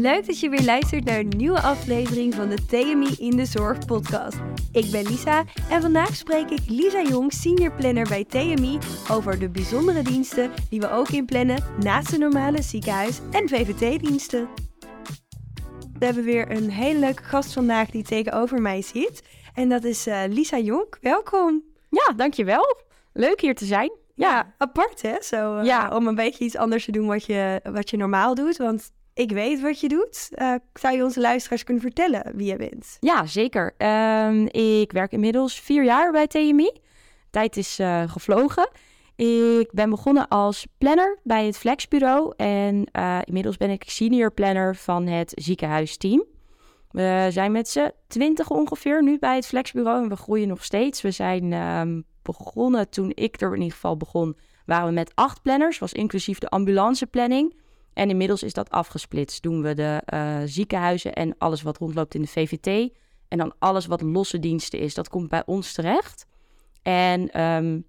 Leuk dat je weer luistert naar een nieuwe aflevering van de TMI in de Zorg podcast. Ik ben Lisa en vandaag spreek ik Lisa Jong, senior planner bij TMI, over de bijzondere diensten die we ook inplannen naast de normale ziekenhuis- en VVT-diensten. We hebben weer een hele leuke gast vandaag die tegenover mij zit. En dat is uh, Lisa Jonk. Welkom. Ja, dankjewel. Leuk hier te zijn. Ja, apart hè? Zo, uh, ja. Om een beetje iets anders te doen wat je, wat je normaal doet. Want ik weet wat je doet. Uh, zou je onze luisteraars kunnen vertellen wie je bent? Ja, zeker. Um, ik werk inmiddels vier jaar bij TMI. Tijd is uh, gevlogen. Ik ben begonnen als planner bij het Flexbureau. En uh, inmiddels ben ik senior planner van het ziekenhuisteam. We zijn met z'n twintig ongeveer nu bij het Flexbureau en we groeien nog steeds. We zijn um, begonnen toen ik er in ieder geval begon, waren we met acht planners, was inclusief de ambulanceplanning. En inmiddels is dat afgesplitst. Doen we de uh, ziekenhuizen en alles wat rondloopt in de VVT. En dan alles wat losse diensten is, dat komt bij ons terecht. En um,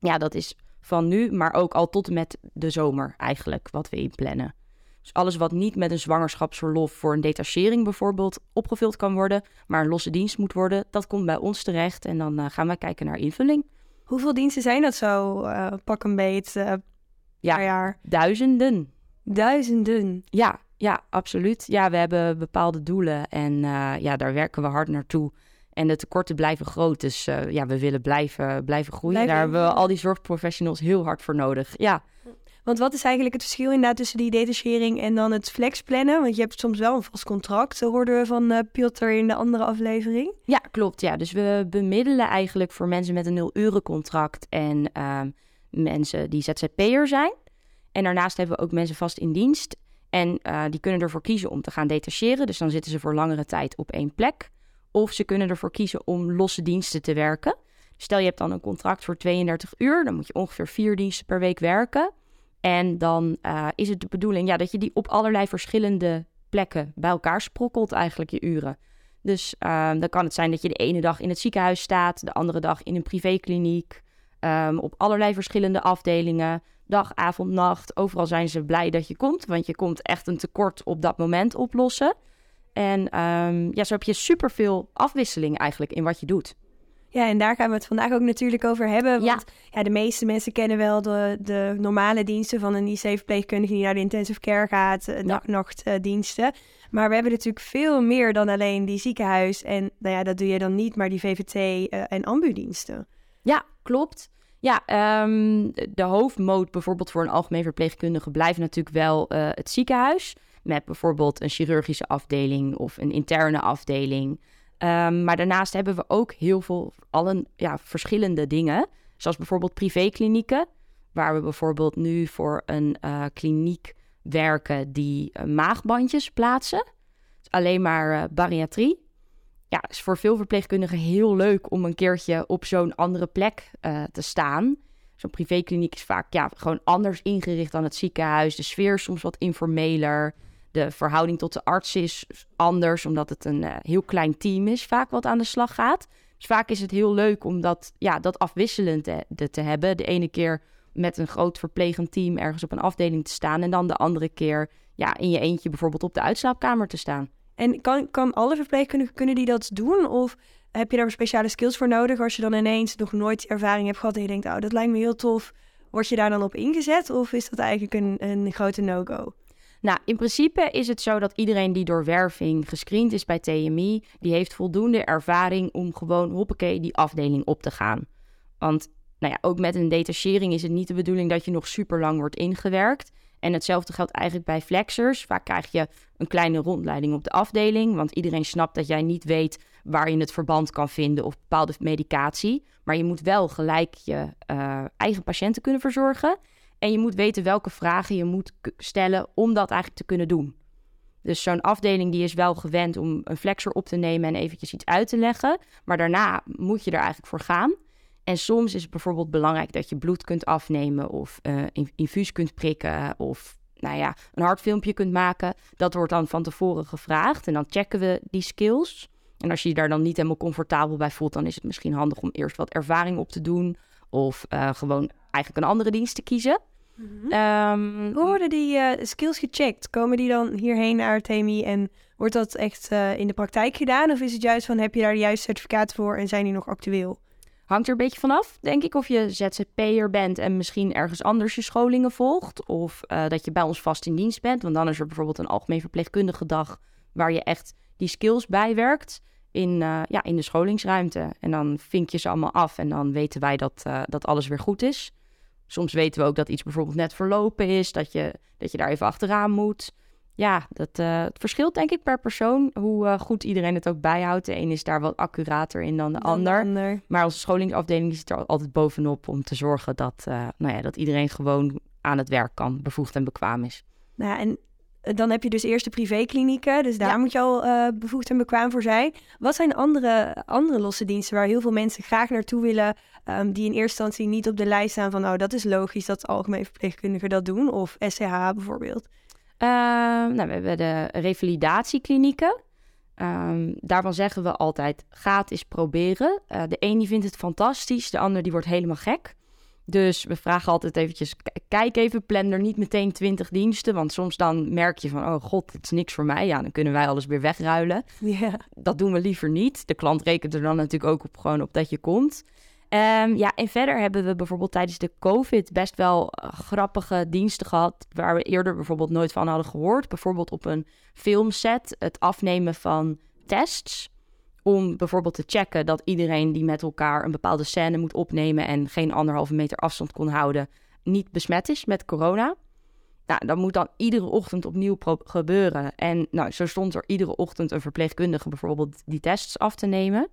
ja, dat is van nu, maar ook al tot en met de zomer eigenlijk, wat we inplannen. Dus alles wat niet met een zwangerschapsverlof voor een detachering bijvoorbeeld opgevuld kan worden, maar een losse dienst moet worden, dat komt bij ons terecht. En dan uh, gaan we kijken naar invulling. Hoeveel diensten zijn dat zo, uh, pak een beet, uh, ja, per jaar? Duizenden. Duizenden? Ja, ja, absoluut. Ja, we hebben bepaalde doelen en ja, daar werken we hard naartoe. En de tekorten blijven groot, dus uh, ja, we willen blijven, blijven groeien. Blijven Daar hebben we al die zorgprofessionals heel hard voor nodig. Ja. Want wat is eigenlijk het verschil inderdaad tussen die detachering en dan het flexplannen? Want je hebt soms wel een vast contract, zo hoorden we van uh, Piotr in de andere aflevering. Ja, klopt. Ja. Dus we bemiddelen eigenlijk voor mensen met een nul-uren contract en uh, mensen die ZZP'er zijn. En daarnaast hebben we ook mensen vast in dienst. En uh, die kunnen ervoor kiezen om te gaan detacheren. Dus dan zitten ze voor langere tijd op één plek. Of ze kunnen ervoor kiezen om losse diensten te werken. Stel je hebt dan een contract voor 32 uur, dan moet je ongeveer vier diensten per week werken. En dan uh, is het de bedoeling ja, dat je die op allerlei verschillende plekken bij elkaar sprokkelt, eigenlijk je uren. Dus uh, dan kan het zijn dat je de ene dag in het ziekenhuis staat, de andere dag in een privékliniek, um, op allerlei verschillende afdelingen, dag, avond, nacht. Overal zijn ze blij dat je komt, want je komt echt een tekort op dat moment oplossen. En um, ja, zo heb je superveel afwisseling eigenlijk in wat je doet. Ja, en daar gaan we het vandaag ook natuurlijk over hebben. Want ja. ja de meeste mensen kennen wel de, de normale diensten van een IC-verpleegkundige die naar de intensive care gaat, ja. nachtdiensten. Maar we hebben natuurlijk veel meer dan alleen die ziekenhuis. En nou ja, dat doe je dan niet, maar die VVT uh, en ambudiensten. Ja, klopt. Ja, um, de hoofdmoot bijvoorbeeld voor een algemeen verpleegkundige blijft natuurlijk wel uh, het ziekenhuis met bijvoorbeeld een chirurgische afdeling of een interne afdeling. Um, maar daarnaast hebben we ook heel veel alle, ja, verschillende dingen, zoals bijvoorbeeld privéklinieken, waar we bijvoorbeeld nu voor een uh, kliniek werken die uh, maagbandjes plaatsen. Dus alleen maar bariatrie. Ja, is voor veel verpleegkundigen heel leuk om een keertje op zo'n andere plek te staan. Zo'n privékliniek is vaak ja, gewoon anders ingericht dan het ziekenhuis. De sfeer is soms wat informeler. De verhouding tot de arts is anders, omdat het een uh, heel klein team is, vaak wat aan de slag gaat. Dus vaak is het heel leuk om dat, ja, dat afwisselend te, te hebben. De ene keer met een groot verplegend team ergens op een afdeling te staan. En dan de andere keer ja, in je eentje bijvoorbeeld op de uitslaapkamer te staan. En kan, kan alle verpleegkundigen kunnen die dat doen? Of heb je daar speciale skills voor nodig als je dan ineens nog nooit ervaring hebt gehad en je denkt, oh, dat lijkt me heel tof. Word je daar dan op ingezet of is dat eigenlijk een, een grote no-go? Nou, in principe is het zo dat iedereen die door werving gescreend is bij TMI, die heeft voldoende ervaring om gewoon hoppakee die afdeling op te gaan. Want nou ja, ook met een detachering is het niet de bedoeling dat je nog super lang wordt ingewerkt. En hetzelfde geldt eigenlijk bij flexers. Vaak krijg je een kleine rondleiding op de afdeling, want iedereen snapt dat jij niet weet waar je het verband kan vinden of bepaalde medicatie. Maar je moet wel gelijk je uh, eigen patiënten kunnen verzorgen. En je moet weten welke vragen je moet stellen om dat eigenlijk te kunnen doen. Dus zo'n afdeling die is wel gewend om een flexor op te nemen en eventjes iets uit te leggen. Maar daarna moet je er eigenlijk voor gaan. En soms is het bijvoorbeeld belangrijk dat je bloed kunt afnemen of uh, infuus kunt prikken of nou ja, een hartfilmpje kunt maken. Dat wordt dan van tevoren gevraagd en dan checken we die skills. En als je je daar dan niet helemaal comfortabel bij voelt, dan is het misschien handig om eerst wat ervaring op te doen of uh, gewoon eigenlijk een andere dienst te kiezen. Mhm. Ehm, Hoe worden die uh, skills gecheckt? Komen die dan hierheen naar TMI en wordt dat echt in de praktijk gedaan? Of is het juist van heb je daar de juiste certificaten voor en zijn die nog actueel? Hangt er een beetje vanaf, denk ik, of je ZZP'er bent en misschien ergens anders je scholingen volgt. Of uh, dat je bij ons vast in dienst bent. Want dan is er bijvoorbeeld een algemeen verpleegkundige dag waar je echt die skills bijwerkt in, uh, ja, in de scholingsruimte. En dan vink je ze allemaal af en dan weten wij dat, uh, dat alles weer goed is. Soms weten we ook dat iets bijvoorbeeld net verlopen is, dat je, dat je daar even achteraan moet. Ja, dat, uh, het verschilt denk ik per persoon hoe goed iedereen het ook bijhoudt. De een is daar wat accurater in dan de, dan ander. de ander. Maar onze scholingsafdeling zit er altijd bovenop om te zorgen dat, nou ja, dat iedereen gewoon aan het werk kan, bevoegd en bekwaam is. Nou ja, en dan heb je dus eerst de privéklinieken, dus daar moet je al bevoegd en bekwaam voor zijn. Wat zijn andere, andere losse diensten waar heel veel mensen graag naartoe willen, um, die in eerste instantie niet op de lijst staan van, nou dat is logisch dat algemeen verpleegkundigen dat doen, of SCH bijvoorbeeld? Uh, nou, we hebben de revalidatieklinieken. Um, daarvan zeggen we altijd, ga het eens proberen. Uh, de een die vindt het fantastisch, de ander die wordt helemaal gek. Dus we vragen altijd eventjes, kijk even, plan er niet meteen 20 diensten. Want soms dan merk je van, oh god, het is niks voor mij. Ja, dan kunnen wij alles weer wegruilen. Dat doen we liever niet. De klant rekent er dan natuurlijk ook op, gewoon op dat je komt. Um, ja, en verder hebben we bijvoorbeeld tijdens de COVID best wel uh, grappige diensten gehad... waar we eerder bijvoorbeeld nooit van hadden gehoord. Bijvoorbeeld op een filmset het afnemen van tests om bijvoorbeeld te checken dat iedereen die met elkaar een bepaalde scène moet opnemen en geen anderhalve meter afstand kon houden, niet besmet is met corona. Nou, dat moet dan iedere ochtend opnieuw gebeuren. En nou, zo stond er iedere ochtend een verpleegkundige bijvoorbeeld die tests af te nemen.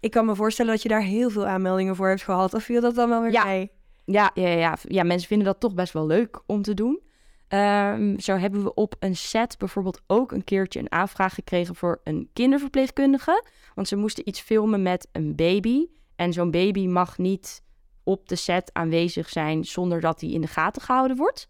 Ik kan me voorstellen dat je daar heel veel aanmeldingen voor hebt gehad. Of viel dat dan wel weer ja. Ja, ja, ja, ja, mensen vinden dat toch best wel leuk om te doen. Um, zo hebben we op een set bijvoorbeeld ook een keertje een aanvraag gekregen voor een kinderverpleegkundige. Want ze moesten iets filmen met een baby. En zo'n baby mag niet op de set aanwezig zijn zonder dat hij in de gaten gehouden wordt.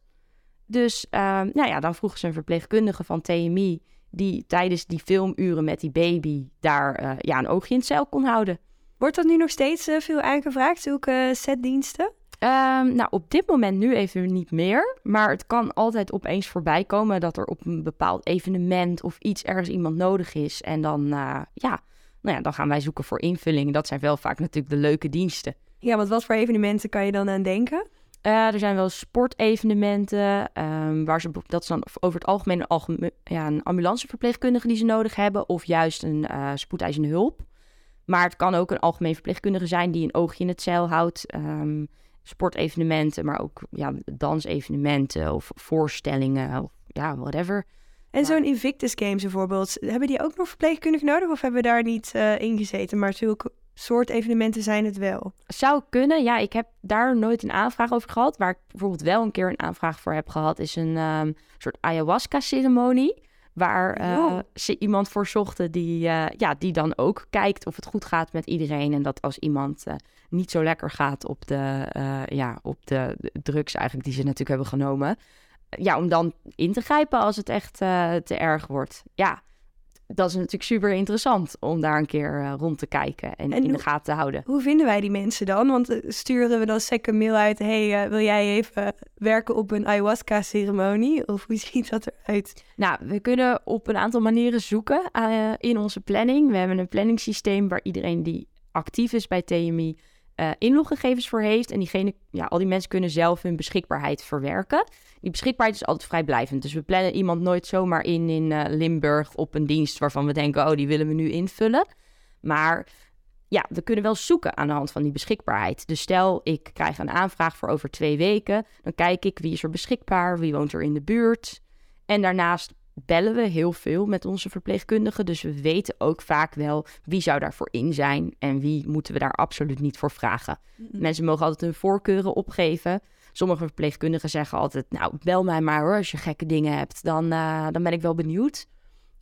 Dus um, nou ja, dan vroegen ze een verpleegkundige van TMI die tijdens die filmuren met die baby daar uh, ja, een oogje in het cel kon houden. Wordt dat nu nog steeds uh, veel aangevraagd, zulke setdiensten? Um, nou, op dit moment nu even niet meer. Maar het kan altijd opeens voorbij komen dat er op een bepaald evenement of iets ergens iemand nodig is. En dan, uh, ja, nou ja, dan gaan wij zoeken voor invulling. Dat zijn wel vaak natuurlijk de leuke diensten. Ja, want wat voor evenementen kan je dan aan denken? Uh, er zijn wel sportevenementen, um, waar ze, dat is dan over het algemeen een, algemeen, ja, een ambulanceverpleegkundige die ze nodig hebben, of juist een uh, spoedeisende hulp. Maar het kan ook een algemeen verpleegkundige zijn die een oogje in het zeil houdt. Um, sportevenementen, maar ook ja, dansevenementen of voorstellingen of ja, whatever. En zo'n Invictus Games bijvoorbeeld, hebben die ook nog verpleegkundigen nodig of hebben we daar niet uh, in gezeten? Maar zulke soort evenementen zijn het wel. Zou kunnen, ja. Ik heb daar nooit een aanvraag over gehad. Waar ik bijvoorbeeld wel een keer een aanvraag voor heb gehad, is een um, soort ayahuasca-ceremonie. Waar uh, ze iemand voor zochten die, uh, ja, die dan ook kijkt of het goed gaat met iedereen. En dat als iemand uh, niet zo lekker gaat op de, ja, op de drugs eigenlijk die ze natuurlijk hebben genomen. Ja, om dan in te grijpen als het echt te erg wordt. Ja, dat is natuurlijk super interessant om daar een keer uh, rond te kijken en, in de gaten te houden. Hoe vinden wij die mensen dan? Want uh, sturen we dan sec een mail uit: hey, uh, wil jij even werken op een ayahuasca-ceremonie? Of hoe ziet dat eruit? Nou, we kunnen op een aantal manieren zoeken in onze planning. We hebben een planningssysteem waar iedereen die actief is bij TMI inloggegevens voor heeft. En diegene, ja, al die mensen kunnen zelf hun beschikbaarheid verwerken. Die beschikbaarheid is altijd vrijblijvend. Dus we plannen iemand nooit zomaar in in uh, Limburg op een dienst waarvan we denken, oh, die willen we nu invullen. Maar ja, we kunnen wel zoeken aan de hand van die beschikbaarheid. Dus stel, ik krijg een aanvraag voor over twee weken. Dan kijk ik wie is er beschikbaar, wie woont er in de buurt. En daarnaast bellen we heel veel met onze verpleegkundigen. Dus we weten ook vaak wel wie zou daarvoor in zijn en wie moeten we daar absoluut niet voor vragen. Mensen mogen altijd hun voorkeuren opgeven. Sommige verpleegkundigen zeggen altijd, nou, bel mij maar hoor, als je gekke dingen hebt, dan, uh, dan ben ik wel benieuwd.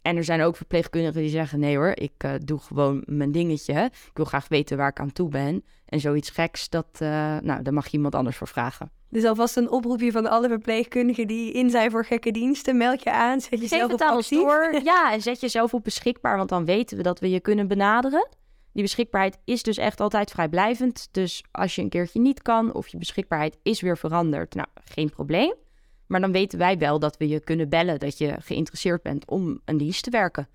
En er zijn ook verpleegkundigen die zeggen, nee hoor, ik uh, doe gewoon mijn dingetje. Ik wil graag weten waar ik aan toe ben. En zoiets geks, dat, uh, nou, daar mag je iemand anders voor vragen. Dus alvast een oproepje van alle verpleegkundigen die in zijn voor gekke diensten. Meld je aan, zet jezelf op actief. Door. Ja, en zet jezelf op beschikbaar, want dan weten we dat we je kunnen benaderen. Die beschikbaarheid is dus echt altijd vrijblijvend. Dus als je een keertje niet kan of je beschikbaarheid is weer veranderd, nou, geen probleem. Maar dan weten wij wel dat we je kunnen bellen dat je geïnteresseerd bent om een dienst te werken.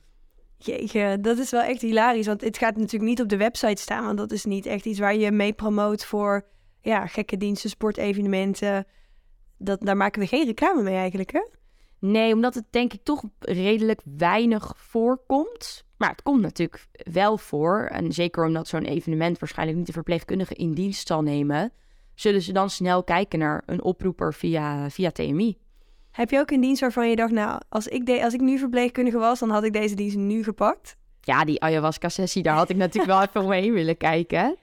Jeetje, dat is wel echt hilarisch. Want het gaat natuurlijk niet op de website staan. Want dat is niet echt iets waar je mee promoot voor ja, gekke diensten, sportevenementen. Dat, daar maken we geen reclame mee eigenlijk, hè? Nee, omdat het denk ik toch redelijk weinig voorkomt. Maar het komt natuurlijk wel voor. En zeker omdat zo'n evenement waarschijnlijk niet de verpleegkundige in dienst zal nemen, zullen ze dan snel kijken naar een oproeper via, via TMI. Heb je ook een dienst waarvan je dacht, nou, als ik, de, als ik nu verpleegkundige was, dan had ik deze dienst nu gepakt? Ja, die ayahuasca-sessie, daar had ik natuurlijk wel even omheen willen kijken.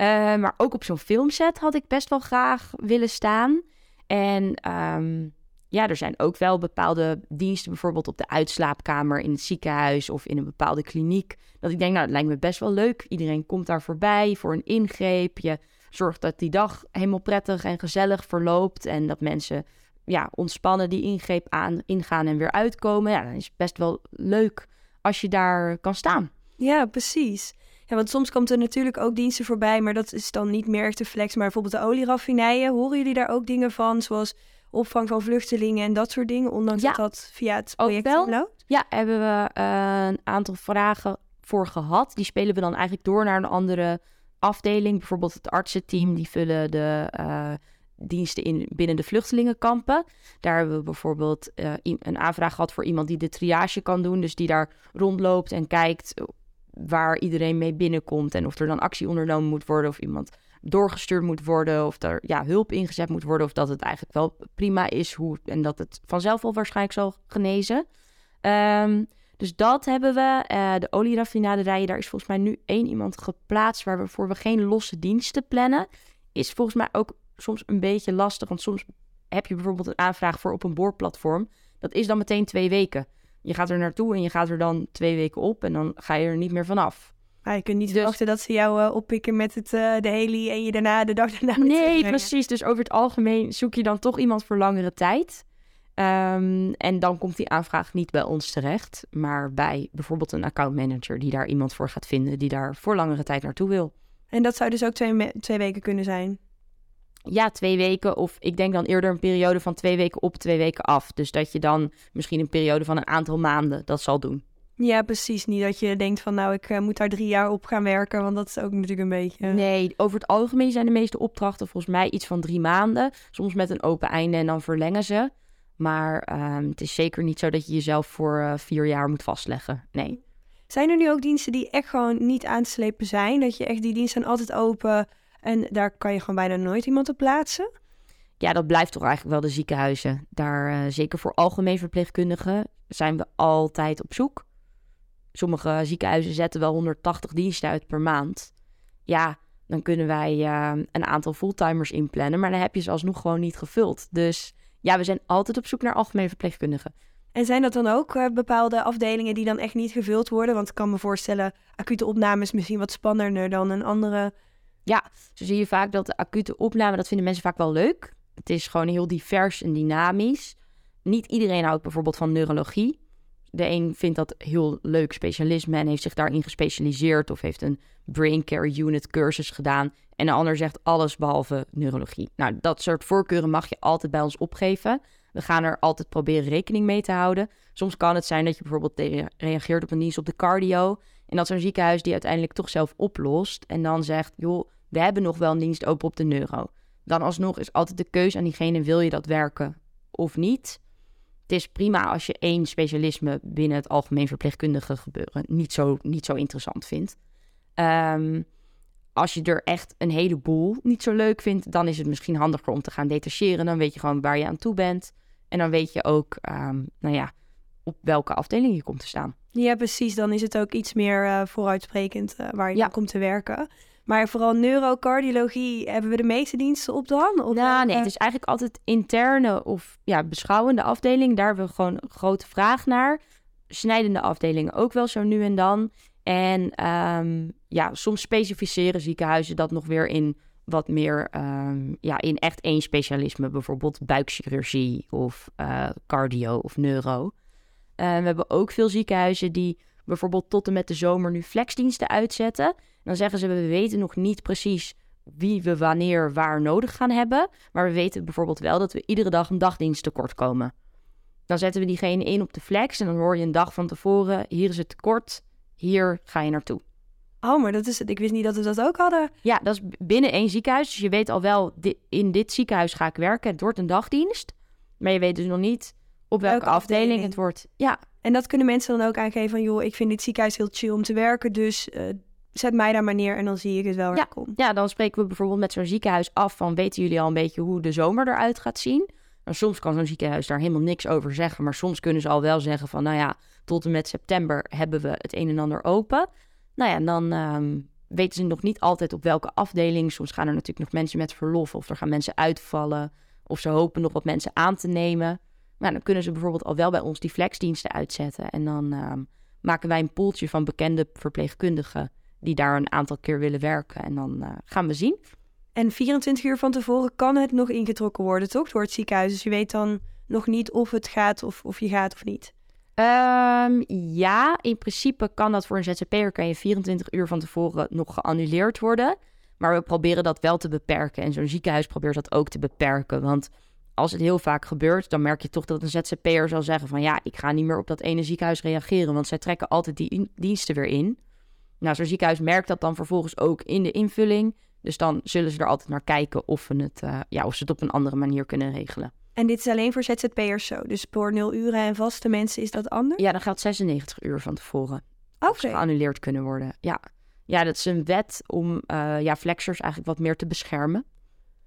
Uh, maar ook op zo'n filmset had ik best wel graag willen staan. En um, ja, er zijn ook wel bepaalde diensten, bijvoorbeeld op de uitslaapkamer in het ziekenhuis of in een bepaalde kliniek. Dat ik denk, nou, het lijkt me best wel leuk. Iedereen komt daar voorbij voor een ingreep. Je zorgt dat die dag helemaal prettig en gezellig verloopt. En dat mensen ja, ontspannen die ingreep aan, ingaan en weer uitkomen. Ja, dan is het best wel leuk als je daar kan staan. Ja, precies. Ja, want soms komt er natuurlijk ook diensten voorbij, maar dat is dan niet meer echt de flex. Maar bijvoorbeeld de olieraffinijen, horen jullie daar ook dingen van? Zoals opvang van vluchtelingen en dat soort dingen, ondanks dat dat via het project loopt? Ja, hebben we uh, een aantal vragen voor gehad. Die spelen we dan eigenlijk door naar een andere afdeling. Bijvoorbeeld het artsenteam, die vullen de uh, diensten in binnen de vluchtelingenkampen. Daar hebben we bijvoorbeeld uh, een aanvraag gehad voor iemand die de triage kan doen. Dus die daar rondloopt en kijkt waar iedereen mee binnenkomt en of er dan actie ondernomen moet worden of iemand doorgestuurd moet worden of er ja, hulp ingezet moet worden of dat het eigenlijk wel prima is hoe, en dat het vanzelf al waarschijnlijk zal genezen. Um, dus dat hebben we. Uh, de olieraffinaderij, daar is volgens mij nu één iemand geplaatst waarvoor we geen losse diensten plannen. Is volgens mij ook soms een beetje lastig, want soms heb je bijvoorbeeld een aanvraag voor op een boorplatform. Dat is dan meteen twee weken. Je gaat er naartoe en je gaat er dan twee weken op en dan ga je er niet meer vanaf. Maar je kunt niet dus... verwachten dat ze jou uh, oppikken met het, uh, de heli en je daarna de dag daarna... Nee, precies. Dus over het algemeen zoek je dan toch iemand voor langere tijd. Um, en dan komt die aanvraag niet bij ons terecht, maar bij bijvoorbeeld een accountmanager die daar iemand voor gaat vinden die daar voor langere tijd naartoe wil. En dat zou dus ook twee, twee weken kunnen zijn? Ja, twee weken. Of ik denk dan eerder een periode van twee weken op, twee weken af. Dus dat je dan misschien een periode van een aantal maanden dat zal doen. Ja, precies. Niet dat je denkt van nou, ik uh, moet daar drie jaar op gaan werken, want dat is ook natuurlijk een beetje... Nee, over het algemeen zijn de meeste opdrachten volgens mij iets van drie maanden. Soms met een open einde en dan verlengen ze. Maar um, het is zeker niet zo dat je jezelf voor uh, vier jaar moet vastleggen. Nee. Zijn er nu ook diensten die echt gewoon niet aan te slepen zijn? Dat je echt die diensten zijn altijd open en daar kan je gewoon bijna nooit iemand op plaatsen? Ja, dat blijft toch eigenlijk wel de ziekenhuizen. Daar, uh, zeker voor algemeen verpleegkundigen, zijn we altijd op zoek. Sommige ziekenhuizen zetten wel 180 diensten uit per maand. Ja, dan kunnen wij uh, een aantal fulltimers inplannen, maar dan heb je ze alsnog gewoon niet gevuld. Dus ja, we zijn altijd op zoek naar algemeen verpleegkundigen. En zijn dat dan ook uh, bepaalde afdelingen die dan echt niet gevuld worden? Want ik kan me voorstellen, acute opname is misschien wat spannender dan een andere. Ja, zo zie je vaak dat de acute opname, dat vinden mensen vaak wel leuk. Het is gewoon heel divers en dynamisch. Niet iedereen houdt bijvoorbeeld van neurologie. De een vindt dat heel leuk specialisme en heeft zich daarin gespecialiseerd of heeft een brain care unit cursus gedaan. En de ander zegt alles behalve neurologie. Nou, dat soort voorkeuren mag je altijd bij ons opgeven. We gaan er altijd proberen rekening mee te houden. Soms kan het zijn dat je bijvoorbeeld reageert op een dienst op de cardio. En dat zo'n ziekenhuis die uiteindelijk toch zelf oplost. En dan zegt, joh, we hebben nog wel een dienst open op de neuro. Dan alsnog is altijd de keuze aan diegene, wil je dat werken of niet? Het is prima als je één specialisme binnen het algemeen verpleegkundige gebeuren niet zo, niet zo interessant vindt. Um, als je er echt een heleboel niet zo leuk vindt, dan is het misschien handiger om te gaan detacheren. Dan weet je gewoon waar je aan toe bent. En dan weet je ook, um, nou ja, op welke afdeling je komt te staan. Ja, precies. Dan is het ook iets meer uh, vooruitsprekend uh, waar je ja. komt te werken. Maar vooral neurocardiologie, hebben we de meeste diensten op dan? Of nou, nee, het is eigenlijk altijd interne of ja, beschouwende afdeling. Daar hebben we gewoon een grote vraag naar. Snijdende afdelingen ook wel zo nu en dan. En um, ja, soms specificeren ziekenhuizen dat nog weer in wat meer, um, ja, in echt één specialisme. Bijvoorbeeld buikchirurgie of uh, cardio of neuro. Uh, we hebben ook veel ziekenhuizen die bijvoorbeeld tot en met de zomer nu flexdiensten uitzetten. Dan zeggen ze, we weten nog niet precies wie we wanneer waar nodig gaan hebben. Maar we weten bijvoorbeeld wel dat we iedere dag een dagdienst tekort komen. Dan zetten we diegene in op de flex en dan hoor je een dag van tevoren, hier is het tekort, hier ga je naartoe. Oh, maar dat is het. Ik wist niet dat we dat ook hadden. Ja, dat is binnen één ziekenhuis. Dus je weet al wel, in dit ziekenhuis ga ik werken. Het wordt een dagdienst. Maar je weet dus nog niet op welke, afdeling. het wordt. Ja. En dat kunnen mensen dan ook aangeven van... joh, ik vind dit ziekenhuis heel chill om te werken... dus uh, zet mij daar maar neer en dan zie ik het wel waar ja. ik kom. Ja, dan spreken we bijvoorbeeld met zo'n ziekenhuis af... van weten jullie al een beetje hoe de zomer eruit gaat zien? Nou, soms kan zo'n ziekenhuis daar helemaal niks over zeggen... maar soms kunnen ze al wel zeggen van... nou ja, tot en met september hebben we het een en ander open... Nou ja, en dan ehm, weten ze nog niet altijd op welke afdeling. Soms gaan er natuurlijk nog mensen met verlof of er gaan mensen uitvallen. Of ze hopen nog wat mensen aan te nemen. Nou, dan kunnen ze bijvoorbeeld al wel bij ons die flexdiensten uitzetten. En dan ehm, maken wij een poeltje van bekende verpleegkundigen die daar een aantal keer willen werken. En dan uh, gaan we zien. En 24 uur van tevoren kan het nog ingetrokken worden, toch? Door het ziekenhuis. Dus je weet dan nog niet of het gaat of, of je gaat of niet. Um, ja, in principe kan dat voor een ZZP'er kan je 24 uur van tevoren nog geannuleerd worden. Maar we proberen dat wel te beperken. En zo'n ziekenhuis probeert dat ook te beperken. Want als het heel vaak gebeurt, dan merk je toch dat een ZZP'er zal zeggen van... ja, ik ga niet meer op dat ene ziekenhuis reageren, want zij trekken altijd die diensten weer in. Nou, zo'n ziekenhuis merkt dat dan vervolgens ook in de invulling. Dus dan zullen ze er altijd naar kijken of, we het, uh, ja, of ze het op een andere manier kunnen regelen. En dit is alleen voor ZZP'ers zo. Dus voor nul uren en vaste mensen is dat anders? Ja, dan gaat 96 uur van tevoren. Oké. Geannuleerd kunnen worden. Ja. ja, dat is een wet om uh, ja, flexers eigenlijk wat meer te beschermen.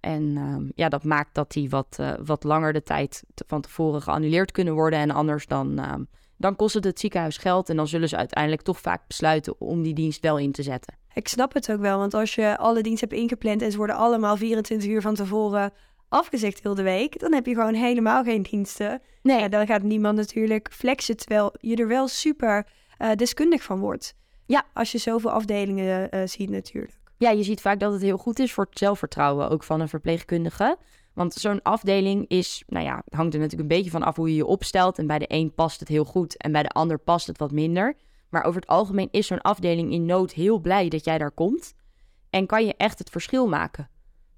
En uh, ja, dat maakt dat die wat, uh, wat langer de tijd te, van tevoren geannuleerd kunnen worden. En anders dan, uh, dan kost het het ziekenhuis geld. En dan zullen ze uiteindelijk toch vaak besluiten om die dienst wel in te zetten. Ik snap het ook wel, want als je alle diensten hebt ingepland en ze worden allemaal 24 uur van tevoren afgezegd heel de week, dan heb je gewoon helemaal geen diensten. Nee. Ja, dan gaat niemand natuurlijk flexen, terwijl je er wel super uh, deskundig van wordt. Ja. Als je zoveel afdelingen uh, ziet natuurlijk. Ja, je ziet vaak dat het heel goed is voor het zelfvertrouwen ook van een verpleegkundige. Want zo'n afdeling is, nou ja, hangt er natuurlijk een beetje van af hoe je je opstelt. En bij de een past het heel goed en bij de ander past het wat minder. Maar over het algemeen is zo'n afdeling in nood heel blij dat jij daar komt. En kan je echt het verschil maken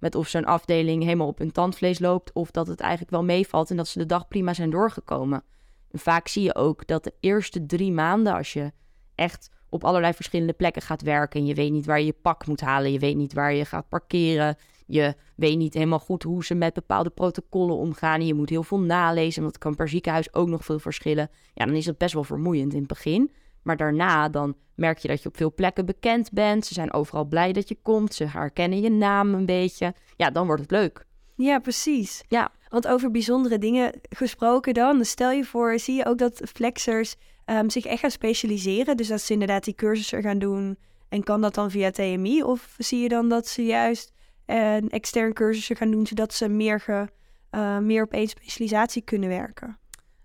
met of zo'n afdeling helemaal op hun tandvlees loopt of dat het eigenlijk wel meevalt en dat ze de dag prima zijn doorgekomen. En vaak zie je ook dat de eerste drie maanden, als je echt op allerlei verschillende plekken gaat werken en je weet niet waar je je pak moet halen, je weet niet waar je gaat parkeren, je weet niet helemaal goed hoe ze met bepaalde protocollen omgaan en je moet heel veel nalezen, want het kan per ziekenhuis ook nog veel verschillen. Ja, dan is het best wel vermoeiend in het begin. Maar daarna dan merk je dat je op veel plekken bekend bent. Ze zijn overal blij dat je komt. Ze herkennen je naam een beetje. Ja, dan wordt het leuk. Ja, precies. Ja. Want over bijzondere dingen gesproken dan. Stel je voor, zie je ook dat flexers um, zich echt gaan specialiseren. Dus dat ze inderdaad die cursussen gaan doen. En kan dat dan via TMI? Of zie je dan dat ze juist een extern cursussen gaan doen... zodat ze meer, ge, uh, meer op één specialisatie kunnen werken?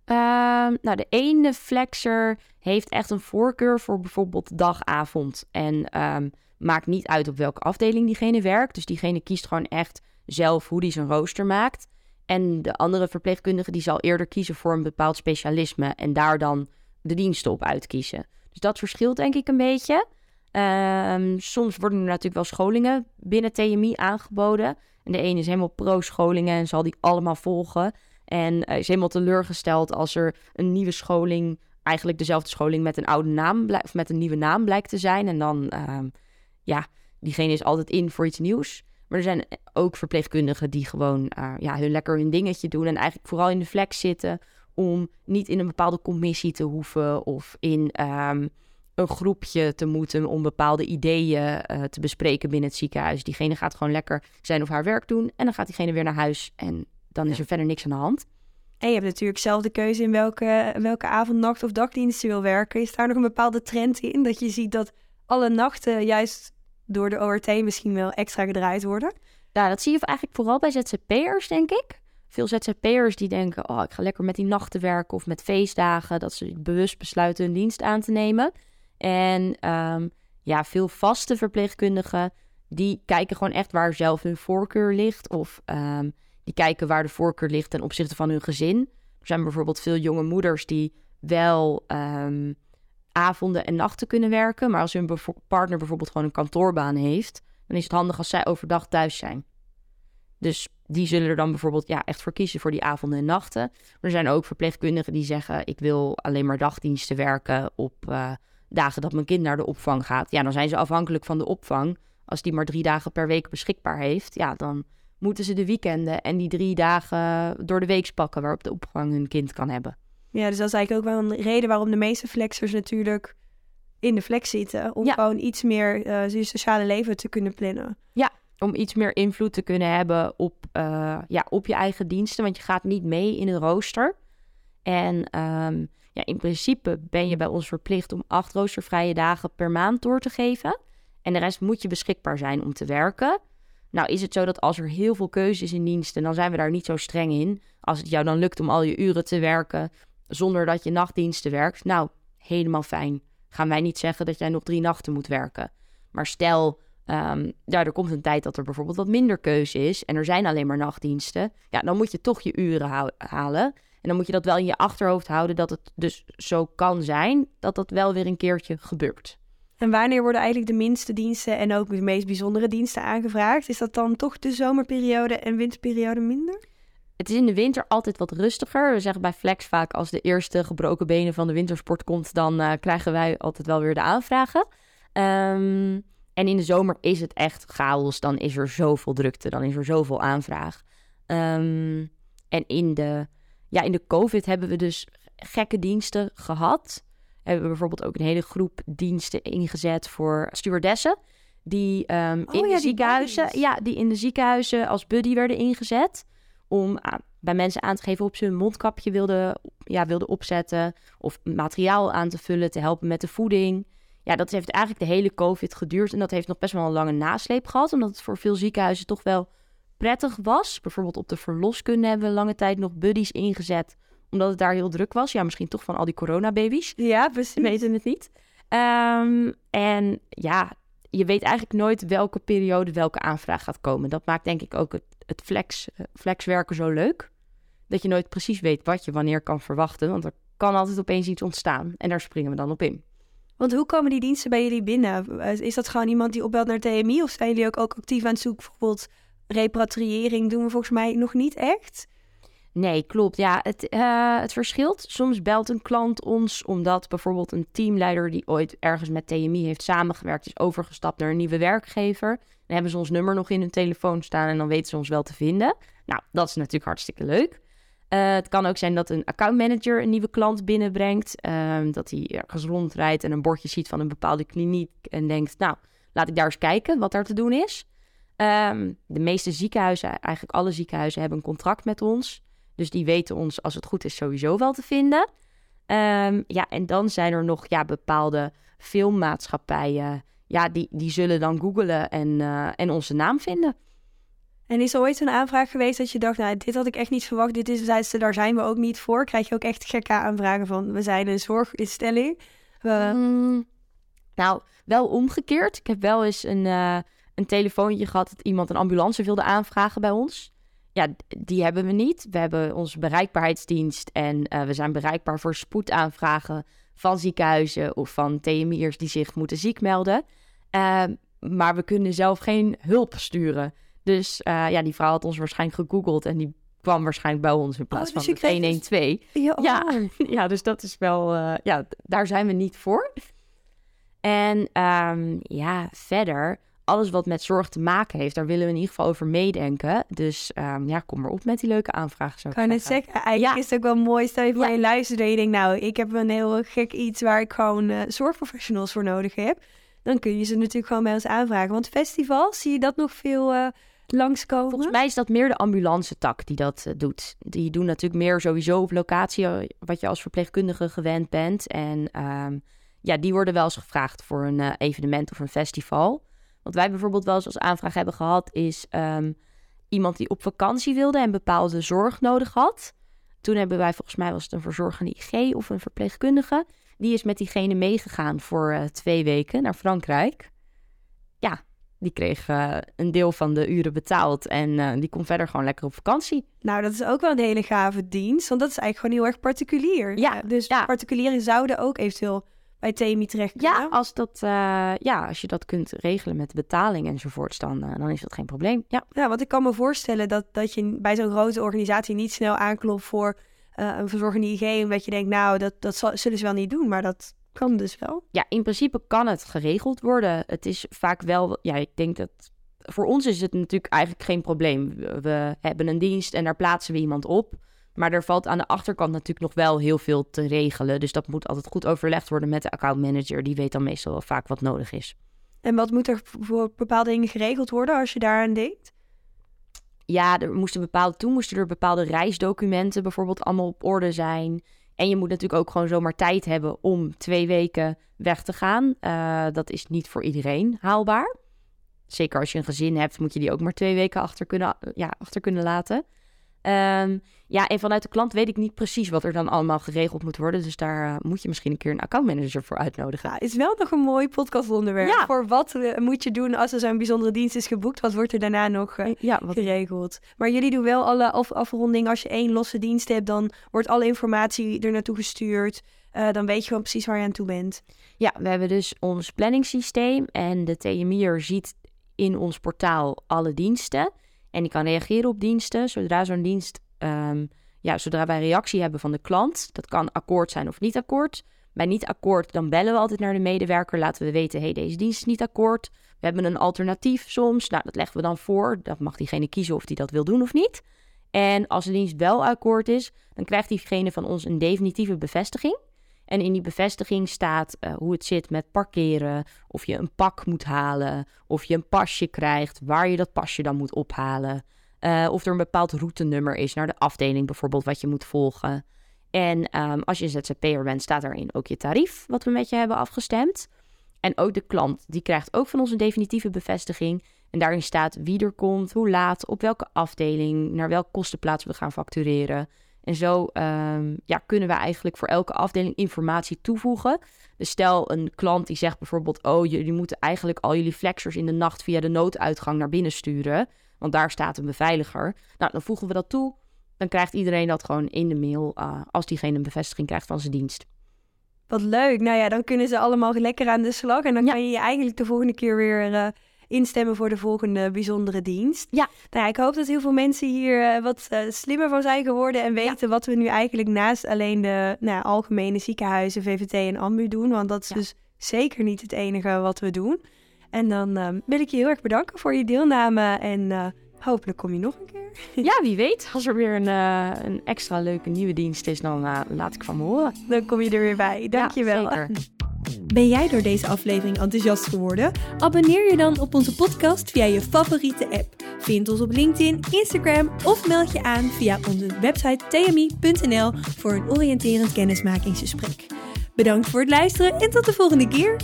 Um, nou, de ene flexer heeft echt een voorkeur voor bijvoorbeeld dag-avond. En um, maakt niet uit op welke afdeling diegene werkt. Dus diegene kiest gewoon echt zelf hoe die zijn rooster maakt. En de andere verpleegkundige die zal eerder kiezen voor een bepaald specialisme. En daar dan de diensten op uitkiezen. Dus dat verschilt denk ik een beetje. Um, soms worden er natuurlijk wel scholingen binnen TMI aangeboden. En de ene is helemaal pro-scholingen en zal die allemaal volgen. En uh, is helemaal teleurgesteld als er een nieuwe scholing, eigenlijk dezelfde scholing met een oude naam, of met een nieuwe naam blijkt te zijn. En dan, uh, ja, diegene is altijd in voor iets nieuws. Maar er zijn ook verpleegkundigen die gewoon uh, ja, hun lekker hun dingetje doen. En eigenlijk vooral in de flex zitten om niet in een bepaalde commissie te hoeven of in um, een groepje te moeten om bepaalde ideeën uh, te bespreken binnen het ziekenhuis. Diegene gaat gewoon lekker zijn of haar werk doen en dan gaat diegene weer naar huis en dan is er verder niks aan de hand. En je hebt natuurlijk zelf de keuze in welke, welke avond, nacht of dagdienst je wil werken. Is daar nog een bepaalde trend in? Dat je ziet dat alle nachten juist door de ORT misschien wel extra gedraaid worden? Nou, dat zie je eigenlijk vooral bij ZZP'ers, denk ik. Veel ZZP'ers die denken, oh, ik ga lekker met die nachten werken of met feestdagen. Dat ze bewust besluiten hun dienst aan te nemen. En um, ja, veel vaste verpleegkundigen, die kijken gewoon echt waar zelf hun voorkeur ligt. Of um, die kijken waar de voorkeur ligt ten opzichte van hun gezin. Er zijn bijvoorbeeld veel jonge moeders die wel um, avonden en nachten kunnen werken. Maar als hun partner bijvoorbeeld gewoon een kantoorbaan heeft, dan is het handig als zij overdag thuis zijn. Dus die zullen er dan bijvoorbeeld ja, echt voor kiezen voor die avonden en nachten. Maar er zijn ook verpleegkundigen die zeggen: Ik wil alleen maar dagdiensten werken op uh, dagen dat mijn kind naar de opvang gaat. Ja, dan zijn ze afhankelijk van de opvang. Als die maar drie dagen per week beschikbaar heeft, ja, dan moeten ze de weekenden en die drie dagen door de week pakken waarop de opvang hun kind kan hebben. Ja, dus dat is eigenlijk ook wel een reden waarom de meeste flexers natuurlijk in de flex zitten. Om gewoon iets meer uh, sociale leven te kunnen plannen. Ja, om iets meer invloed te kunnen hebben op, uh, ja, op je eigen diensten. Want je gaat niet mee in een rooster. En um, ja, in principe ben je bij ons verplicht om acht roostervrije dagen per maand door te geven. En de rest moet je beschikbaar zijn om te werken. Nou is het zo dat als er heel veel keuze is in diensten, dan zijn we daar niet zo streng in. Als het jou dan lukt om al je uren te werken zonder dat je nachtdiensten werkt, nou, helemaal fijn. Gaan wij niet zeggen dat jij nog drie nachten moet werken. Maar stel, um, ja, er komt een tijd dat er bijvoorbeeld wat minder keuze is en er zijn alleen maar nachtdiensten. Ja, dan moet je toch je uren halen. En dan moet je dat wel in je achterhoofd houden dat het dus zo kan zijn dat dat wel weer een keertje gebeurt. En wanneer worden eigenlijk de minste diensten en ook de meest bijzondere diensten aangevraagd? Is dat dan toch de zomerperiode en winterperiode minder? Het is in de winter altijd wat rustiger. We zeggen bij Flex vaak als de eerste gebroken benen van de wintersport komt, dan uh, krijgen wij altijd wel weer de aanvragen. Um, en in de zomer is het echt chaos. Dan is er zoveel drukte, dan is er zoveel aanvraag. Um, en in de, ja, in de COVID hebben we dus gekke diensten gehad. Hebben we bijvoorbeeld ook een hele groep diensten ingezet voor stewardessen. Die um, in de ziekenhuizen, ja, die in de ziekenhuizen als buddy werden ingezet om bij mensen aan te geven of ze een mondkapje wilden, ja, wilden opzetten. Of materiaal aan te vullen, te helpen met de voeding. Ja, dat heeft eigenlijk de hele COVID geduurd. En dat heeft nog best wel een lange nasleep gehad. Omdat het voor veel ziekenhuizen toch wel prettig was. Bijvoorbeeld op de verloskunde hebben we lange tijd nog buddies ingezet. Omdat het daar heel druk was. Ja, misschien toch van al die coronababies. Ja, precies. We weten het niet. Um, en ja, je weet eigenlijk nooit welke periode welke aanvraag gaat komen. Dat maakt denk ik ook het, het flex, flexwerken zo leuk. Dat je nooit precies weet wat je wanneer kan verwachten. Want er kan altijd opeens iets ontstaan. En daar springen we dan op in. Want hoe komen die diensten bij jullie binnen? Is dat gewoon iemand die opbelt naar TMI? Of zijn jullie ook, actief aan het zoeken? Bijvoorbeeld repatriëring doen we volgens mij nog niet echt. Nee, klopt. Ja, het, uh, het verschilt. Soms belt een klant ons omdat bijvoorbeeld een teamleider die ooit ergens met TMI heeft samengewerkt, is overgestapt naar een nieuwe werkgever. Dan hebben ze ons nummer nog in hun telefoon staan en dan weten ze ons wel te vinden. Nou, dat is natuurlijk hartstikke leuk. Uh, het kan ook zijn dat een accountmanager een nieuwe klant binnenbrengt. Uh, dat hij ergens rondrijdt en een bordje ziet van een bepaalde kliniek en denkt, nou, laat ik daar eens kijken wat daar te doen is. Um, de meeste ziekenhuizen, eigenlijk alle ziekenhuizen, hebben een contract met ons. Dus die weten ons, als het goed is, sowieso wel te vinden. Um, ja, en dan zijn er nog ja, bepaalde filmmaatschappijen. Ja, die, die zullen dan googlen en, uh, en onze naam vinden. En is er ooit zo'n aanvraag geweest dat je dacht, nou, dit had ik echt niet verwacht, dit is, daar zijn we ook niet voor? Krijg je ook echt gekke aanvragen van, we zijn een zorginstelling? Mm, nou, wel omgekeerd. Ik heb wel eens een, uh, een telefoontje gehad dat iemand een ambulance wilde aanvragen bij ons. Ja, die hebben we niet. We hebben onze bereikbaarheidsdienst en uh, we zijn bereikbaar voor spoedaanvragen van ziekenhuizen of van TMI'ers die zich moeten ziek melden. Uh, maar we kunnen zelf geen hulp sturen. Dus uh, ja, die vrouw had ons waarschijnlijk gegoogeld en die kwam waarschijnlijk bij ons in plaats oh, dus van 112. Dus... Ja, ja, ja, dus dat is wel, ja, daar zijn we niet voor. En um, ja, verder alles wat met zorg te maken heeft, daar willen we in ieder geval over meedenken. Dus um, ja, kom maar op met die leuke aanvragen. Zo kan net zeggen, eigenlijk is het ook wel mooi. Stel je voor ja. je luistert en je denkt, nou, ik heb een heel gek iets waar ik gewoon uh, zorgprofessionals voor nodig heb. Dan kun je ze natuurlijk gewoon bij ons aanvragen. Want festivals, zie je dat nog veel uh, langskomen? Volgens mij is dat meer de ambulance tak die dat uh, doet. Die doen natuurlijk meer sowieso op locatie, wat je als verpleegkundige gewend bent. En um, ja, die worden wel eens gevraagd voor een evenement of een festival. Wat wij bijvoorbeeld wel eens als aanvraag hebben gehad, is um, iemand die op vakantie wilde en bepaalde zorg nodig had. Toen hebben wij, volgens mij was het een verzorgende IG of een verpleegkundige. Die is met diegene meegegaan voor twee weken naar Frankrijk. Die kreeg uh, een deel van de uren betaald en uh, die kon verder gewoon lekker op vakantie. Nou, dat is ook wel een hele gave dienst, want dat is eigenlijk gewoon heel erg particulier. Ja, dus ja. particulieren zouden ook eventueel bij TMI terecht Ja, als, dat, uh, ja, als je dat kunt regelen met betaling enzovoorts, dan, dan is dat geen probleem. Ja. ja, want ik kan me voorstellen dat, dat je bij zo'n grote organisatie niet snel aanklopt voor een verzorgende IG, omdat je denkt, nou, dat, dat zullen ze wel niet doen, maar dat kan dus wel. Ja, in principe kan het geregeld worden. Het is vaak wel, ja, ik denk dat voor ons is het natuurlijk eigenlijk geen probleem. We hebben een dienst en daar plaatsen we iemand op. Maar er valt aan de achterkant natuurlijk nog wel heel veel te regelen. Dus dat moet altijd goed overlegd worden met de accountmanager. Die weet dan meestal wel vaak wat nodig is. En wat moet er voor bepaalde dingen geregeld worden als je daaraan denkt? Ja, er moesten bepaalde, toen moesten er bepaalde reisdocumenten bijvoorbeeld allemaal op orde zijn. En je moet natuurlijk ook gewoon zomaar tijd hebben om twee weken weg te gaan. Uh, dat is niet voor iedereen haalbaar. Zeker als je een gezin hebt, moet je die ook maar twee weken achter kunnen, ja, achter kunnen laten. Um, ja, en vanuit de klant weet ik niet precies wat er dan allemaal geregeld moet worden. Dus daar uh, moet je misschien een keer een accountmanager voor uitnodigen. Ja, is wel nog een mooi podcastonderwerp. Ja. Voor wat uh, moet je doen als er zo'n bijzondere dienst is geboekt? Wat wordt er daarna nog uh, ja, wat... geregeld? Maar jullie doen wel alle af afronding. Als je één losse dienst hebt, dan wordt alle informatie er naartoe gestuurd. dan weet je gewoon precies waar je aan toe bent. Ja, we hebben dus ons planningssysteem. En de TMI'er ziet in ons portaal alle diensten. En die kan reageren op diensten. Zodra zo'n dienst, um, ja, zodra wij reactie hebben van de klant, dat kan akkoord zijn of niet akkoord. Bij niet akkoord, dan bellen we altijd naar de medewerker. Laten we weten, hey, deze dienst is niet akkoord. We hebben een alternatief soms. Nou, dat leggen we dan voor. Dat mag diegene kiezen of hij dat wil doen of niet. En als de dienst wel akkoord is, dan krijgt diegene van ons een definitieve bevestiging. En in die bevestiging staat uh, hoe het zit met parkeren, of je een pak moet halen, of je een pasje krijgt, waar je dat pasje dan moet ophalen. Uh, of er een bepaald routenummer is naar de afdeling bijvoorbeeld wat je moet volgen. En um, als je een ZZP'er bent, staat daarin ook je tarief wat we met je hebben afgestemd. En ook de klant, die krijgt ook van ons een definitieve bevestiging. En daarin staat wie er komt, hoe laat, op welke afdeling, naar welke kostenplaats we gaan factureren. En zo um, ja, kunnen we eigenlijk voor elke afdeling informatie toevoegen. Dus stel een klant die zegt bijvoorbeeld: Oh, jullie moeten eigenlijk al jullie flexors in de nacht via de nooduitgang naar binnen sturen. Want daar staat een beveiliger. Nou, dan voegen we dat toe. Dan krijgt iedereen dat gewoon in de mail uh, als diegene een bevestiging krijgt van zijn dienst. Wat leuk. Nou ja, dan kunnen ze allemaal lekker aan de slag. En dan ja. kan je je eigenlijk de volgende keer weer uh, instemmen voor de volgende bijzondere dienst. Ja. Nou ja, ik hoop dat heel veel mensen hier uh, wat uh, slimmer van zijn geworden en weten ja. wat we nu eigenlijk naast alleen de nou, algemene ziekenhuizen, VVT en AMBU doen. Want dat is ja. dus zeker niet het enige wat we doen. En dan uh, wil ik je heel erg bedanken voor je deelname en hopelijk kom je nog een keer. Ja, wie weet. Als er weer een, een extra leuke nieuwe dienst is, dan laat ik van me horen. Dan kom je er weer bij. Dankjewel. Ja, zeker. Ben jij door deze aflevering enthousiast geworden? Abonneer je dan op onze podcast via je favoriete app. Vind ons op LinkedIn, Instagram of meld je aan via onze website tmi.nl voor een oriënterend kennismakingsgesprek. Bedankt voor het luisteren en tot de volgende keer.